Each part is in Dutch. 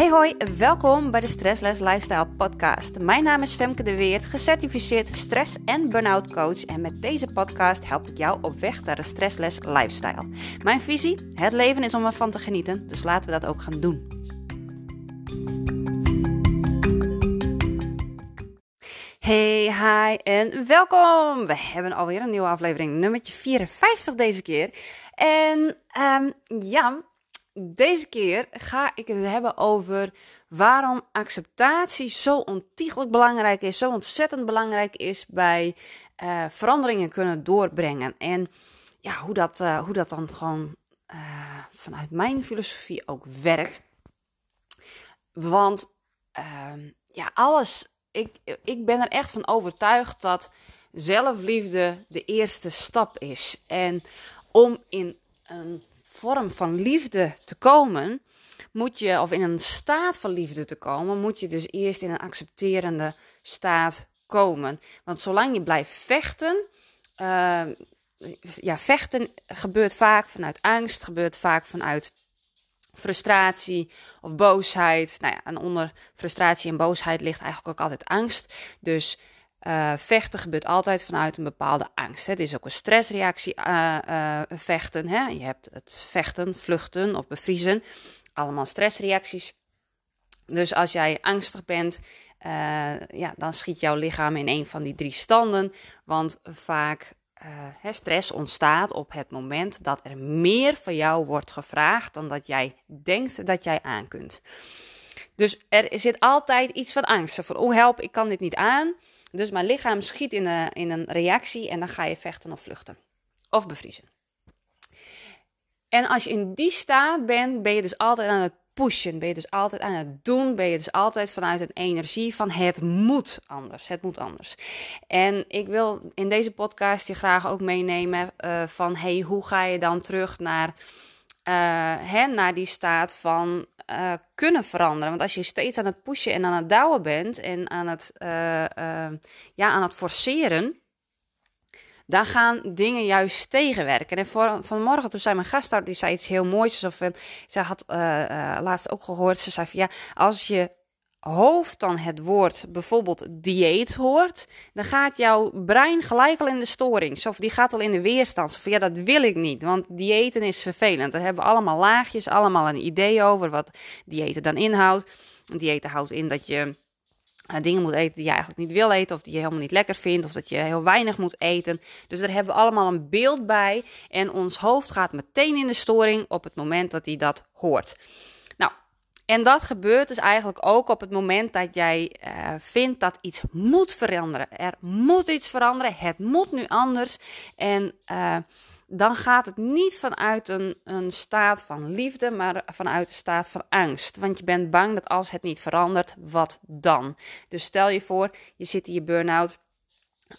Hey hoi, welkom bij de Stressless Lifestyle podcast. Mijn naam is Femke de Weert, gecertificeerd stress- en burn-out coach en met deze podcast help ik jou op weg naar een stressless lifestyle. Mijn visie, het leven is om ervan te genieten, dus laten we dat ook gaan doen. Hey, hi en welkom! We hebben alweer een nieuwe aflevering, nummertje 54 deze keer. En um, ja, deze keer ga ik het hebben over waarom acceptatie zo ontiegelijk belangrijk is, zo ontzettend belangrijk is bij uh, veranderingen kunnen doorbrengen. En ja, hoe dat, uh, hoe dat dan gewoon uh, vanuit mijn filosofie ook werkt. Want ehm, ja, alles. Ik, ik ben er echt van overtuigd dat zelfliefde de eerste stap is. En om in een vorm van liefde te komen, moet je, of in een staat van liefde te komen, moet je dus eerst in een accepterende staat komen. Want zolang je blijft vechten, uh, ja, vechten gebeurt vaak vanuit angst, gebeurt vaak vanuit frustratie of boosheid. Nou ja, en onder frustratie en boosheid ligt eigenlijk ook altijd angst. Dus uh, vechten gebeurt altijd vanuit een bepaalde angst. Het is ook een stressreactie, uh, vechten. Hè? Je hebt het vechten, vluchten of bevriezen. Allemaal stressreacties. Dus als jij angstig bent, ja, dan schiet jouw lichaam in een van die drie standen. Want vaak hè, stress ontstaat op het moment dat er meer van jou wordt gevraagd dan dat jij denkt dat jij aan kunt. Dus er zit altijd iets van angst. Van, oh help, ik kan dit niet aan. Dus mijn lichaam schiet in, een, in een reactie en dan ga je vechten of vluchten. Of bevriezen. En als je in die staat bent, ben je dus altijd aan het pushen. Ben je dus altijd aan het doen. Ben je dus altijd vanuit een energie van het moet anders. Het moet anders. En ik wil in deze podcast je graag ook meenemen uh, van hey, hoe ga je dan terug naar, uh, hè, naar die staat van uh, kunnen veranderen. Want als je steeds aan het pushen en aan het douwen bent en aan het, uh, uh, ja, aan het forceren, dan gaan dingen juist tegenwerken. En voor, vanmorgen, toen zei mijn gast die zei iets heel moois. Of, zij had laatst ook gehoord, ze zei van ja, als je hoofd dan het woord bijvoorbeeld dieet hoort, dan gaat jouw brein gelijk al in de storing. Of die gaat al in de weerstand. Van ja, dat wil ik niet, want diëten is vervelend. Daar hebben we allemaal laagjes, allemaal een idee over wat diëten dan inhoudt. Diëten houdt in dat je dingen moet eten die je eigenlijk niet wil eten, of die je helemaal niet lekker vindt, of dat je heel weinig moet eten. Dus daar hebben we allemaal een beeld bij. En ons hoofd gaat meteen in de storing op het moment dat hij dat hoort. En dat gebeurt dus eigenlijk ook op het moment dat jij uh, vindt dat iets moet veranderen. Er moet iets veranderen, het moet nu anders. En uh, dan gaat het niet vanuit een, een staat van liefde, maar vanuit een staat van angst. Want je bent bang dat als het niet verandert, wat dan? Dus stel je voor, je zit in je burn-out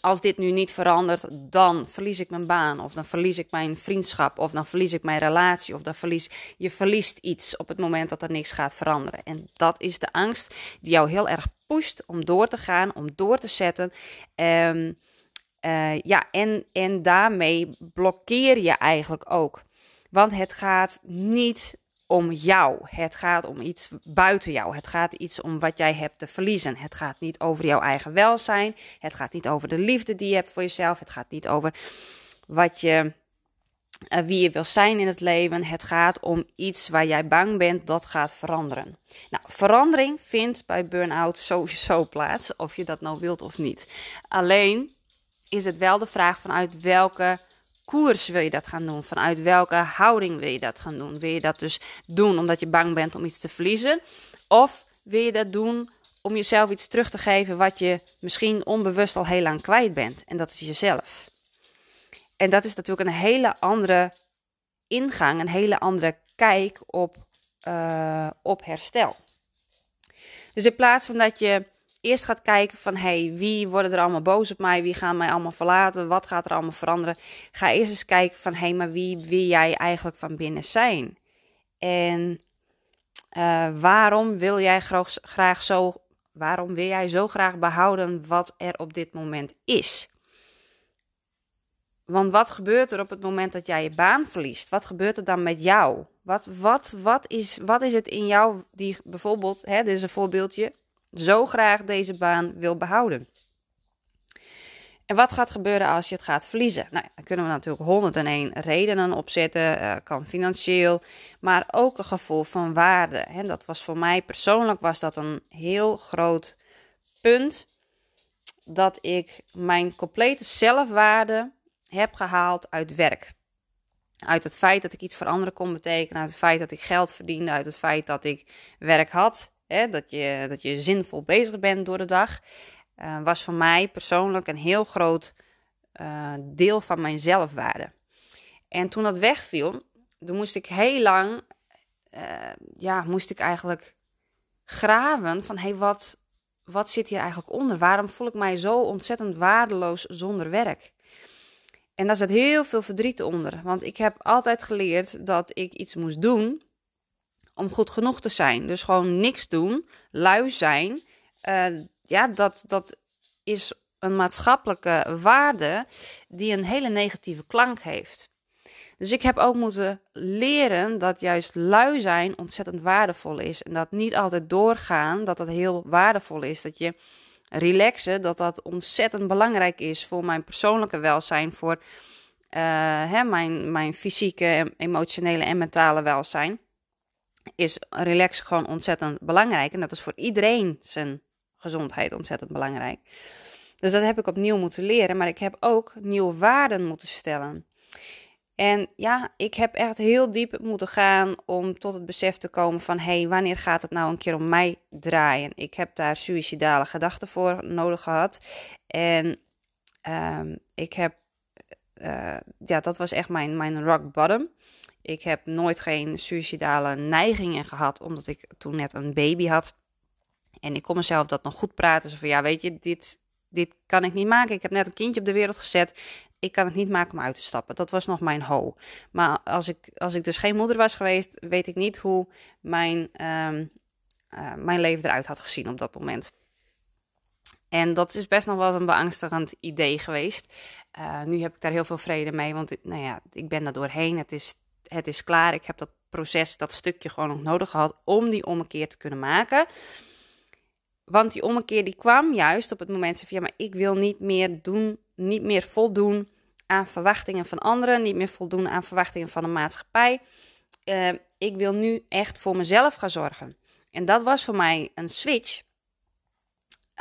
als dit nu niet verandert, dan verlies ik mijn baan, of dan verlies ik mijn vriendschap, of dan verlies ik mijn relatie, of dan verlies je verliest iets op het moment dat er niks gaat veranderen. En dat is de angst die jou heel erg pusht om door te gaan, om door te zetten. Um, uh, ja, en, en daarmee blokkeer je eigenlijk ook. Want het gaat niet om jou. Het gaat om iets buiten jou. Het gaat iets om wat jij hebt te verliezen. Het gaat niet over jouw eigen welzijn. Het gaat niet over de liefde die je hebt voor jezelf. Het gaat niet over wat je, uh, wie je wil zijn in het leven. Het gaat om iets waar jij bang bent dat gaat veranderen. Nou, verandering vindt bij burn-out sowieso plaats, of je dat nou wilt of niet. Alleen is het wel de vraag vanuit welke koers wil je dat gaan doen? Vanuit welke houding wil je dat gaan doen? Wil je dat dus doen omdat je bang bent om iets te verliezen? Of wil je dat doen om jezelf iets terug te geven wat je misschien onbewust al heel lang kwijt bent? En dat is jezelf. En dat is natuurlijk een hele andere ingang, een hele andere kijk op, uh, op herstel. Dus in plaats van dat je eerst gaat kijken van hey, wie worden er allemaal boos op mij, wie gaan mij allemaal verlaten, wat gaat er allemaal veranderen. Ga eerst eens kijken van hey, maar wie wil jij eigenlijk van binnen zijn? En uh, waarom wil jij graag zo, waarom wil jij zo graag behouden wat er op dit moment is? Want wat gebeurt er op het moment dat jij je baan verliest? Wat gebeurt er dan met jou? Wat, wat, wat, is, wat is het in jou die bijvoorbeeld, hè, dit is een voorbeeldje, zo graag deze baan wil behouden? En wat gaat gebeuren als je het gaat verliezen? Nou, daar kunnen we natuurlijk 101 redenen opzetten. Uh, kan financieel, maar ook een gevoel van waarde. En dat was voor mij persoonlijk was dat een heel groot punt. Dat ik mijn complete zelfwaarde heb gehaald uit werk. Uit het feit dat ik iets voor anderen kon betekenen, uit het feit dat ik geld verdiende, uit het feit dat ik werk had, dat, je, dat je zinvol bezig bent door de dag, uh, was voor mij persoonlijk een heel groot uh, deel van mijn zelfwaarde. En toen dat wegviel, toen moest ik heel lang, uh, ja, moest ik eigenlijk graven van, hé, hey, wat, wat zit hier eigenlijk onder? Waarom voel ik mij zo ontzettend waardeloos zonder werk? En daar zit heel veel verdriet onder. Want ik heb altijd geleerd dat ik iets moest doen om goed genoeg te zijn. Dus gewoon niks doen, lui zijn. Uh, ja, dat, dat is een maatschappelijke waarde die een hele negatieve klank heeft. Dus ik heb ook moeten leren dat juist lui zijn ontzettend waardevol is. En dat niet altijd doorgaan, dat dat heel waardevol is. Dat je relaxen, dat dat ontzettend belangrijk is voor mijn persoonlijke welzijn, voor uh, hè, mijn, mijn fysieke, emotionele en mentale welzijn. Is relax gewoon ontzettend belangrijk. En dat is voor iedereen zijn gezondheid ontzettend belangrijk. Dus dat heb ik opnieuw moeten leren, maar ik heb ook nieuwe waarden moeten stellen. En ja, ik heb echt heel diep moeten gaan om tot het besef te komen van... hé, hey, wanneer gaat het nou een keer om mij draaien? Ik heb daar suïcidale gedachten voor nodig gehad. En um, ik heb... Uh, ja, dat was echt mijn, mijn rock bottom. Ik heb nooit geen suïcidale neigingen gehad, omdat ik toen net een baby had. En ik kon mezelf dat nog goed praten. Zo van, ja, weet je, dit, dit kan ik niet maken. Ik heb net een kindje op de wereld gezet ik kan het niet maken om uit te stappen. Dat was nog mijn ho. Maar als ik, als ik dus geen moeder was geweest, weet ik niet hoe mijn, um, uh, mijn leven eruit had gezien op dat moment. En dat is best nog wel eens een beangstigend idee geweest. Uh, nu heb ik daar heel veel vrede mee, want nou ja, ik ben daar doorheen. Het is, het is klaar. Ik heb dat proces, dat stukje gewoon nog nodig gehad om die ommekeer te kunnen maken. Want die ommekeer die kwam juist op het moment van ja, maar ik wil niet meer doen niet meer voldoen aan verwachtingen van anderen, niet meer voldoen aan verwachtingen van de maatschappij. Uh, ik wil nu echt voor mezelf gaan zorgen. En dat was voor mij een switch.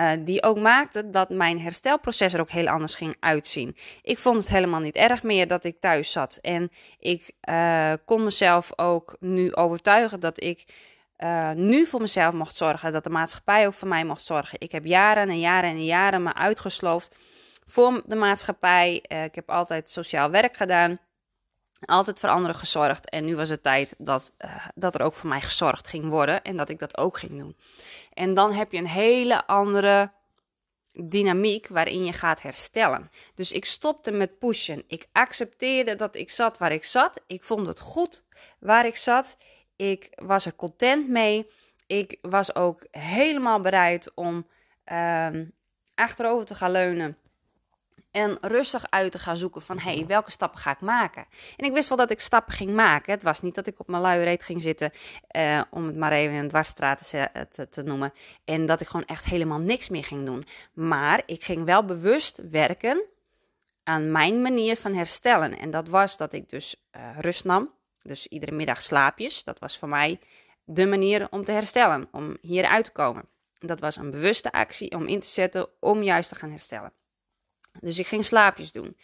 Uh, die ook maakte dat mijn herstelproces er ook heel anders ging uitzien. Ik vond het helemaal niet erg meer dat ik thuis zat. En ik uh, kon mezelf ook nu overtuigen dat ik nu voor mezelf mocht zorgen. Dat de maatschappij ook voor mij mocht zorgen. Ik heb jaren en jaren en jaren me uitgesloofd voor de maatschappij. Ik heb altijd sociaal werk gedaan. Altijd voor anderen gezorgd. En nu was het tijd dat, uh, dat er ook voor mij gezorgd ging worden. En dat ik dat ook ging doen. En dan heb je een hele andere dynamiek waarin je gaat herstellen. Dus ik stopte met pushen. Ik accepteerde dat ik zat waar ik zat. Ik vond het goed waar ik zat. Ik was er content mee. Ik was ook helemaal bereid om uh, achterover te gaan leunen en rustig uit te gaan zoeken van, hé, hey, welke stappen ga ik maken? En ik wist wel dat ik stappen ging maken. Het was niet dat ik op mijn luie reet ging zitten, uh, om het maar even een dwarsstraat te, te, te, noemen. En dat ik gewoon echt helemaal niks meer ging doen. Maar ik ging wel bewust werken aan mijn manier van herstellen. En dat was dat ik dus uh, rust nam. Dus iedere middag slaapjes. Dat was voor mij de manier om te herstellen, om hieruit te komen. Dat was een bewuste actie om in te zetten om juist te gaan herstellen. Dus ik ging slaapjes doen.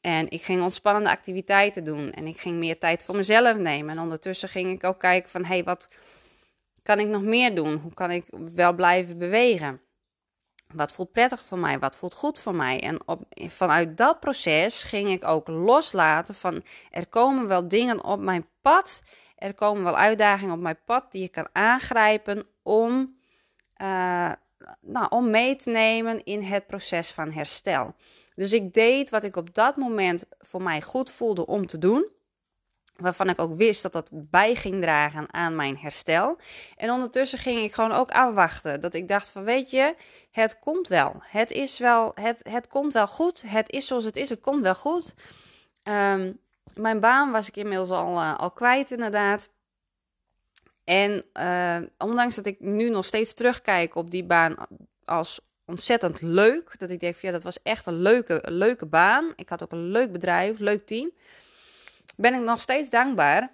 En ik ging ontspannende activiteiten doen. En ik ging meer tijd voor mezelf nemen. En ondertussen ging ik ook kijken van... hé, hey, wat kan ik nog meer doen? Hoe kan ik wel blijven bewegen? Wat voelt prettig voor mij? Wat voelt goed voor mij? En op, vanuit dat proces ging ik ook loslaten van... er komen wel dingen op mijn pad. Er komen wel uitdagingen op mijn pad die je kan aangrijpen om... Uh, nou, om mee te nemen in het proces van herstel. Dus ik deed wat ik op dat moment voor mij goed voelde om te doen. Waarvan ik ook wist dat dat bij ging dragen aan mijn herstel. En ondertussen ging ik gewoon ook afwachten. Dat ik dacht van weet je, het komt wel. Het is wel, het, het komt wel goed. Het is zoals het is, het komt wel goed. Ehm, mijn baan was ik inmiddels al, uh, al kwijt inderdaad. En uh, ondanks dat ik nu nog steeds terugkijk op die baan als ontzettend leuk. Dat ik denk van ja, dat was echt een leuke, leuke baan. Ik had ook een leuk bedrijf, leuk team ben ik nog steeds dankbaar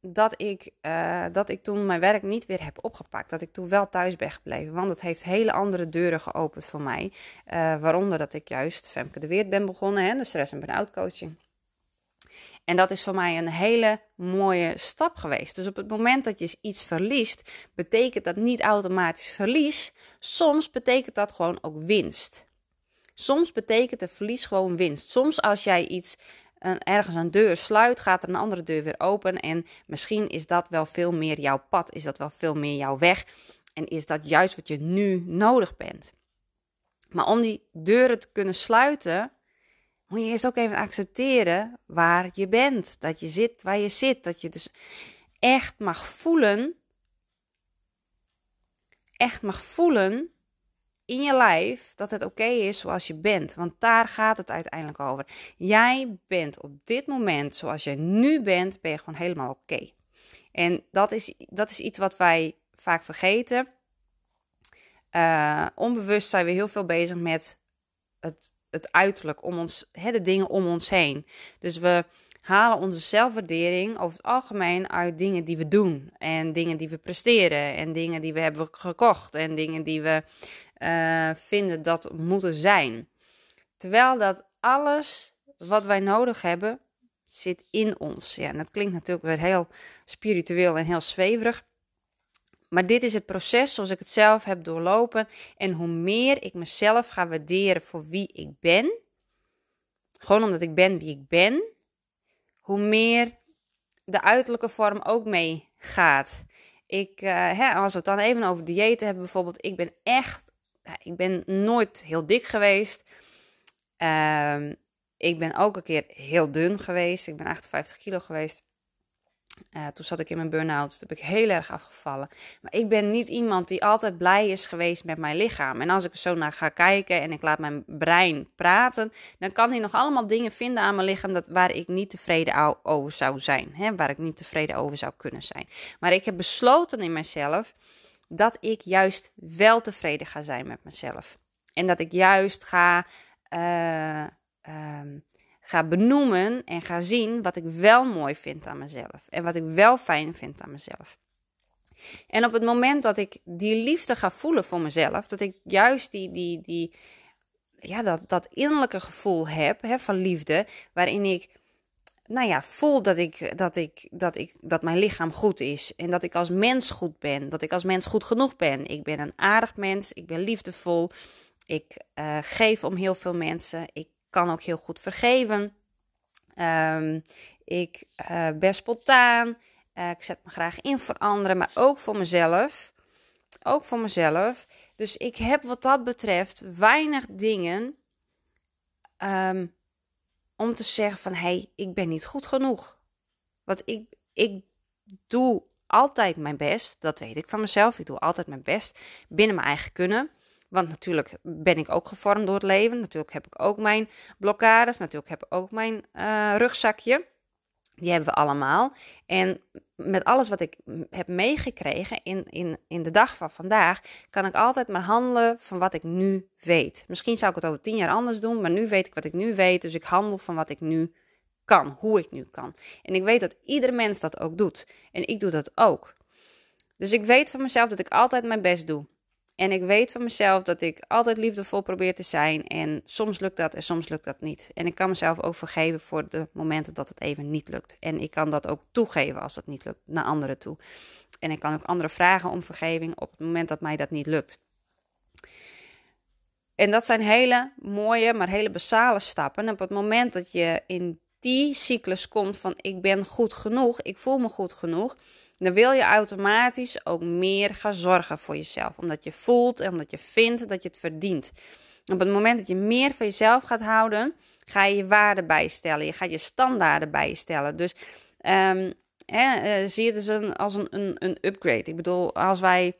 dat ik, uh, dat ik toen mijn werk niet weer heb opgepakt. Dat ik toen wel thuis ben gebleven. Want het heeft hele andere deuren geopend voor mij. Uh, waaronder dat ik juist Femke de Weert ben begonnen, hè, de stress- en burn-out coaching. En dat is voor mij een hele mooie stap geweest. Dus op het moment dat je iets verliest, betekent dat niet automatisch verlies. Soms betekent dat gewoon ook winst. Soms betekent het verlies gewoon winst. Soms als jij iets een, ergens een deur sluit, gaat er een andere deur weer open. En misschien is dat wel veel meer jouw pad, is dat wel veel meer jouw weg. En is dat juist wat je nu nodig bent. Maar om die deuren te kunnen sluiten, moet je eerst ook even accepteren waar je bent. Dat je zit waar je zit. Dat je dus echt mag voelen. Echt mag voelen in je lijf dat het oké is zoals je bent. Want daar gaat het uiteindelijk over. Jij bent op dit moment zoals je nu bent, ben je gewoon helemaal oké. En dat is, dat is iets wat wij vaak vergeten. Uh, onbewust zijn we heel veel bezig met het, het uiterlijk om ons, hè, de dingen om ons heen. Dus we halen onze zelfwaardering over het algemeen uit dingen die we doen. En dingen die we presteren. En dingen die we hebben gekocht. En dingen die we uh, vinden dat moeten zijn. Terwijl dat alles wat wij nodig hebben, zit in ons. Ja, en dat klinkt natuurlijk weer heel spiritueel en heel zweverig. Maar dit is het proces zoals ik het zelf heb doorlopen. En hoe meer ik mezelf ga waarderen voor wie ik ben, gewoon omdat ik ben wie ik ben, hoe meer de uiterlijke vorm ook meegaat. Ik, uh, hè, als we het dan even over diëten hebben bijvoorbeeld, ik ben echt, ik ben nooit heel dik geweest. Uh, ik ben ook een keer heel dun geweest. Ik ben 58 kilo geweest. Uh, toen zat ik in mijn burn-out. Toen ben ik heel erg afgevallen. Maar ik ben niet iemand die altijd blij is geweest met mijn lichaam. En als ik er zo naar ga kijken en ik laat mijn brein praten, dan kan hij nog allemaal dingen vinden aan mijn lichaam dat, waar ik niet tevreden over zou zijn. Hè, waar ik niet tevreden over zou kunnen zijn. Maar ik heb besloten in mezelf dat ik juist wel tevreden ga zijn met mezelf. En dat ik juist ga. Uh, ga benoemen en ga zien wat ik wel mooi vind aan mezelf. En wat ik wel fijn vind aan mezelf. En op het moment dat ik die liefde ga voelen voor mezelf, dat ik juist die, die, die, ja, dat, dat innerlijke gevoel heb hè, van liefde, waarin ik nou ja, voel dat ik, dat, ik, dat, ik, dat mijn lichaam goed is. En dat ik als mens goed ben. Dat ik als mens goed genoeg ben. Ik ben een aardig mens. Ik ben liefdevol. Ik uh, geef om heel veel mensen. Ik kan ook heel goed vergeven. Um, ik uh, ben spontaan. Uh, ik zet me graag in voor anderen, maar ook voor mezelf. Ook voor mezelf. Dus ik heb wat dat betreft weinig dingen um, om te zeggen van... hé, hey, ik ben niet goed genoeg. Want ik, ik doe altijd mijn best. Dat weet ik van mezelf. Ik doe altijd mijn best binnen mijn eigen kunnen. Want natuurlijk ben ik ook gevormd door het leven. Natuurlijk heb ik ook mijn blokkades. Natuurlijk heb ik ook mijn uh, rugzakje. Die hebben we allemaal. En met alles wat ik heb meegekregen in, in, in de dag van vandaag, kan ik altijd maar handelen van wat ik nu weet. Misschien zou ik het over tien jaar anders doen, maar nu weet ik wat ik nu weet. Dus ik handel van wat ik nu kan, hoe ik nu kan. En ik weet dat ieder mens dat ook doet. En ik doe dat ook. Dus ik weet van mezelf dat ik altijd mijn best doe. En ik weet van mezelf dat ik altijd liefdevol probeer te zijn. En soms lukt dat en soms lukt dat niet. En ik kan mezelf ook vergeven voor de momenten dat het even niet lukt. En ik kan dat ook toegeven als het niet lukt naar anderen toe. En ik kan ook anderen vragen om vergeving op het moment dat mij dat niet lukt. En dat zijn hele mooie, maar hele basale stappen. En op het moment dat je in die cyclus komt van ik ben goed genoeg, ik voel me goed genoeg, dan wil je automatisch ook meer gaan zorgen voor jezelf. Omdat je voelt en omdat je vindt dat je het verdient. Op het moment dat je meer van jezelf gaat houden, ga je je waarden bijstellen. Je gaat je standaarden bijstellen. Dus Um, zie het een, als een, een, een upgrade. Ik bedoel, als wij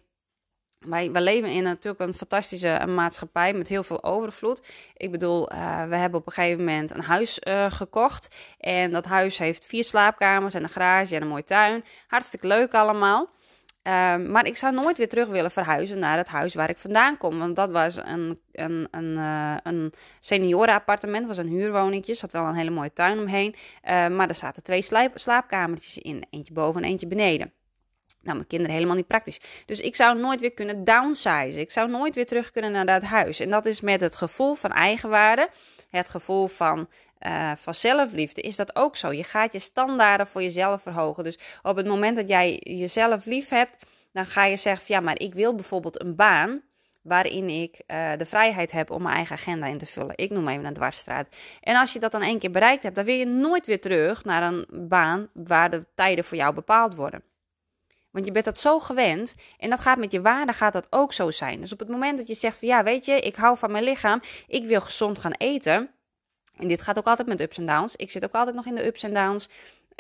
wij, leven in natuurlijk een fantastische maatschappij met heel veel overvloed. Ik bedoel, uh, we hebben op een gegeven moment een huis uh, gekocht. En dat huis heeft vier slaapkamers en een garage en een mooie tuin. Hartstikke leuk allemaal. Uh, maar ik zou nooit weer terug willen verhuizen naar het huis waar ik vandaan kom. Want dat was een, een, een, uh, een seniorenappartement, was een huurwoningje. Zat wel een hele mooie tuin omheen. maar er zaten twee slaapkamertjes in. Eentje boven en eentje beneden. Nou, mijn kinderen helemaal niet praktisch. Dus ik zou nooit weer kunnen downsizen. Ik zou nooit weer terug kunnen naar dat huis. En dat is met het gevoel van eigenwaarde, het gevoel van, uh, van zelfliefde, is dat ook zo. Je gaat je standaarden voor jezelf verhogen. Dus op het moment dat jij jezelf lief hebt, dan ga je zeggen: van, ja, maar ik wil bijvoorbeeld een baan waarin ik uh, de vrijheid heb om mijn eigen agenda in te vullen. Ik noem even een dwarsstraat. En als je dat dan één keer bereikt hebt, dan wil je nooit weer terug naar een baan waar de tijden voor jou bepaald worden. Want je bent dat zo gewend. En dat gaat met je waarde gaat dat ook zo zijn. Dus op het moment dat je zegt van ja, weet je, ik hou van mijn lichaam. Ik wil gezond gaan eten. En dit gaat ook altijd met ups en downs. Ik zit ook altijd nog in de ups en downs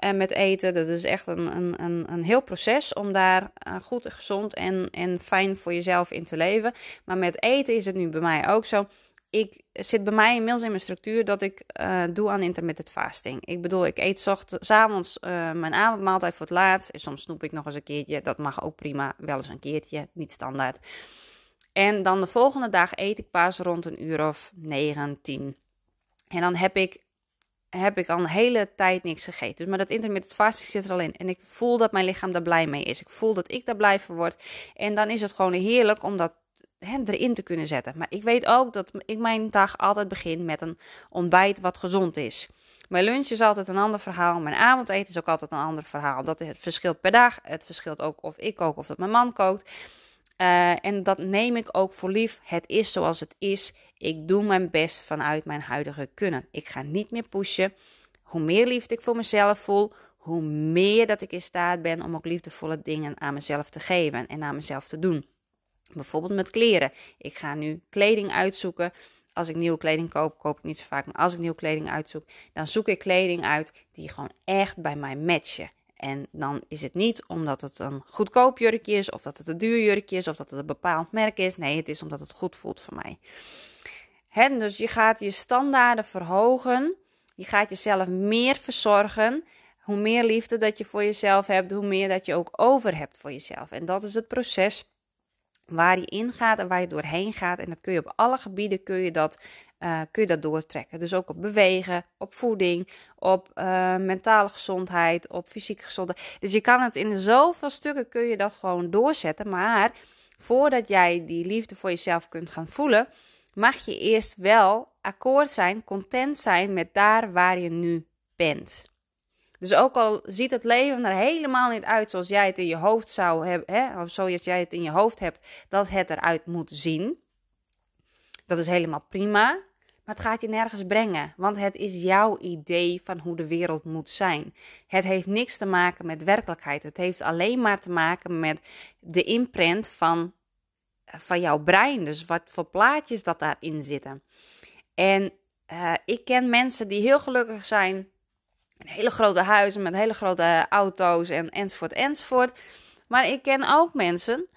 uh, met eten. Dat is echt een, een, een, een heel proces om daar uh, goed, gezond en, en fijn voor jezelf in te leven. Maar met eten is het nu bij mij ook zo ik zit bij mij inmiddels in mijn structuur dat ik uh, doe aan intermittent fasting. Ik bedoel, ik eet s avonds uh, mijn avondmaaltijd voor het laatst. En soms snoep ik nog eens een keertje. Dat mag ook prima. Wel eens een keertje, niet standaard. En dan de volgende dag eet ik pas rond een uur of 9, 10. En dan heb ik, heb ik al een hele tijd niks gegeten. Dus, maar dat intermittent fasting zit er al in. En ik voel dat mijn lichaam daar blij mee is. Ik voel dat ik daar blij van word. En dan is het gewoon heerlijk om dat hè, erin te kunnen zetten. Maar ik weet ook dat ik mijn dag altijd begin met een ontbijt wat gezond is. Mijn lunch is altijd een ander verhaal. Mijn avondeten is ook altijd een ander verhaal. Dat het verschilt per dag. Het verschilt ook of ik kook of dat mijn man kookt. Uh, en dat neem ik ook voor lief. Het is zoals het is. Ik doe mijn best vanuit mijn huidige kunnen. Ik ga niet meer pushen. Hoe meer liefde ik voor mezelf voel, hoe meer dat ik in staat ben om ook liefdevolle dingen aan mezelf te geven en aan mezelf te doen. Bijvoorbeeld met kleren. Ik ga nu kleding uitzoeken. Als ik nieuwe kleding koop, koop ik niet zo vaak. Maar als ik nieuwe kleding uitzoek, dan zoek ik kleding uit die gewoon echt bij mij matchen. En dan is het niet omdat het een goedkoop jurkje is, of dat het een duur jurkje is, of dat het een bepaald merk is. Nee, het is omdat het goed voelt voor mij. Dus je gaat je standaarden verhogen. Je gaat jezelf meer verzorgen. Hoe meer liefde dat je voor jezelf hebt, hoe meer dat je ook over hebt voor jezelf. En dat is het proces waar je ingaat en waar je doorheen gaat. En dat kun je op alle gebieden kun je dat, uh, kun je dat doortrekken. Dus ook op bewegen, op voeding, op uh, mentale gezondheid, op fysieke gezondheid. Dus je kan het in zoveel stukken kun je dat gewoon doorzetten. Maar voordat jij die liefde voor jezelf kunt gaan voelen, mag je eerst wel akkoord zijn, content zijn met daar waar je nu bent. Dus ook al ziet het leven er helemaal niet uit zoals jij het in je hoofd zou hebben, hè, of zoals jij het in je hoofd hebt, dat het eruit moet zien. Dat is helemaal prima. Maar het gaat je nergens brengen, want het is jouw idee van hoe de wereld moet zijn. Het heeft niks te maken met werkelijkheid. Het heeft alleen maar te maken met de imprint van, van jouw brein. Dus wat voor plaatjes dat daarin zitten. En uh, ik ken mensen die heel gelukkig zijn hele grote huizen met hele grote auto's en enzovoort enzovoort. Maar ik ken ook mensen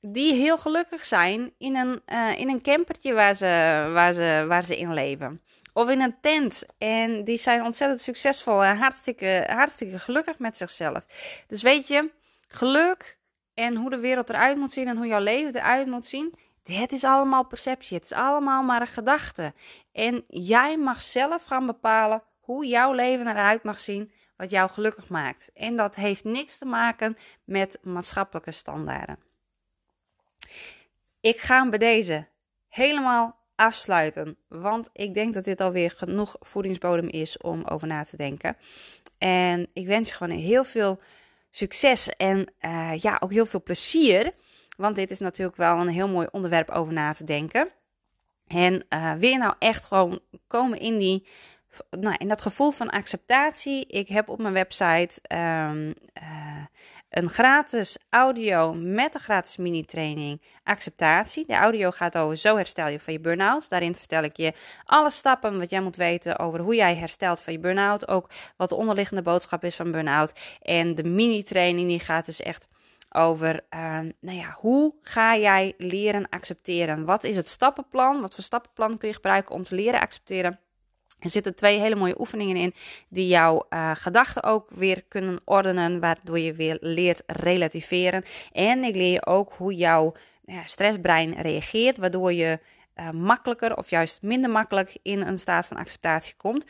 die heel gelukkig zijn in een, uh, in een campertje waar ze, waar, ze, waar ze in leven. Of in een tent. En die zijn ontzettend succesvol en hartstikke, hartstikke gelukkig met zichzelf. Dus weet je, geluk en hoe de wereld eruit moet zien en hoe jouw leven eruit moet zien. Het is allemaal perceptie. Het is allemaal maar een gedachte. En jij mag zelf gaan bepalen hoe jouw leven eruit mag zien, wat jou gelukkig maakt. En dat heeft niks te maken met maatschappelijke standaarden. Ik ga hem bij deze helemaal afsluiten, want ik denk dat dit alweer genoeg voedingsbodem is om over na te denken. En ik wens je gewoon heel veel succes en uh, ja, ook heel veel plezier. Want dit is natuurlijk wel een heel mooi onderwerp over na te denken. En wil je nou echt gewoon komen in die nou, in dat gevoel van acceptatie. Ik heb op mijn website um, uh, een gratis audio met een gratis mini-training acceptatie. De audio gaat over zo herstel je van je burn-out. Daarin vertel ik je alle stappen wat jij moet weten over hoe jij herstelt van je burn-out. Ook wat de onderliggende boodschap is van burn-out. En de mini-training die gaat dus echt over, uh, nou ja, hoe ga jij leren accepteren? Wat is het stappenplan? Wat voor stappenplan kun je gebruiken om te leren accepteren? Er zitten twee hele mooie oefeningen in die jouw uh, gedachten ook weer kunnen ordenen, waardoor je weer leert relativeren. En ik leer je ook hoe jouw stressbrein reageert, waardoor je uh, makkelijker of juist minder makkelijk in een staat van acceptatie komt.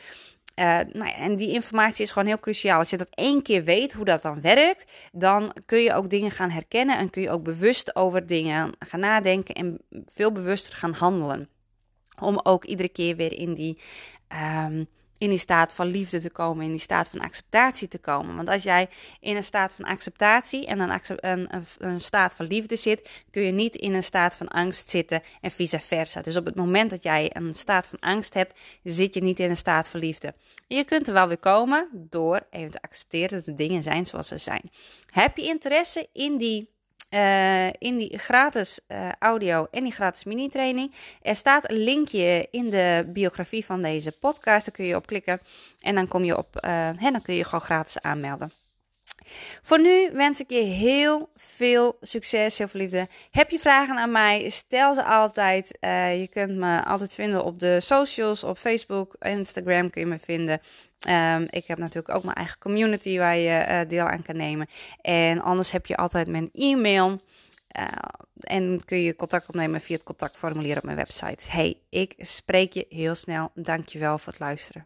Uh, nou ja, en die informatie is gewoon heel cruciaal. Als je dat één keer weet hoe dat dan werkt, dan kun je ook dingen gaan herkennen en kun je ook bewust over dingen gaan nadenken en veel bewuster gaan handelen. Om ook iedere keer weer in die um, in die staat van liefde te komen, in die staat van acceptatie te komen. Want als jij in een staat van acceptatie en een, een, een, staat van liefde zit, kun je niet in een staat van angst zitten en vice versa. Dus op het moment dat jij een staat van angst hebt, zit je niet in een staat van liefde. Je kunt er wel weer komen door even te accepteren dat de dingen zijn zoals ze zijn. Heb je interesse in die uh, in die gratis uh, audio en die gratis mini-training. Er staat een linkje in de biografie van deze podcast. Daar kun je op klikken en dan kom je op. Uh, dan kun je gewoon gratis aanmelden. Voor nu wens ik je heel veel succes, heel veel liefde. Heb je vragen aan mij? Stel ze altijd. Uh, je kunt me altijd vinden op de socials, op Facebook, Instagram kun je me vinden. Um, ik heb natuurlijk ook mijn eigen community waar je uh, deel aan kan nemen. En anders heb je altijd mijn e-mail. Uh, en kun je contact opnemen via het contactformulier op mijn website. Hey, ik spreek je heel snel. Dankjewel voor het luisteren.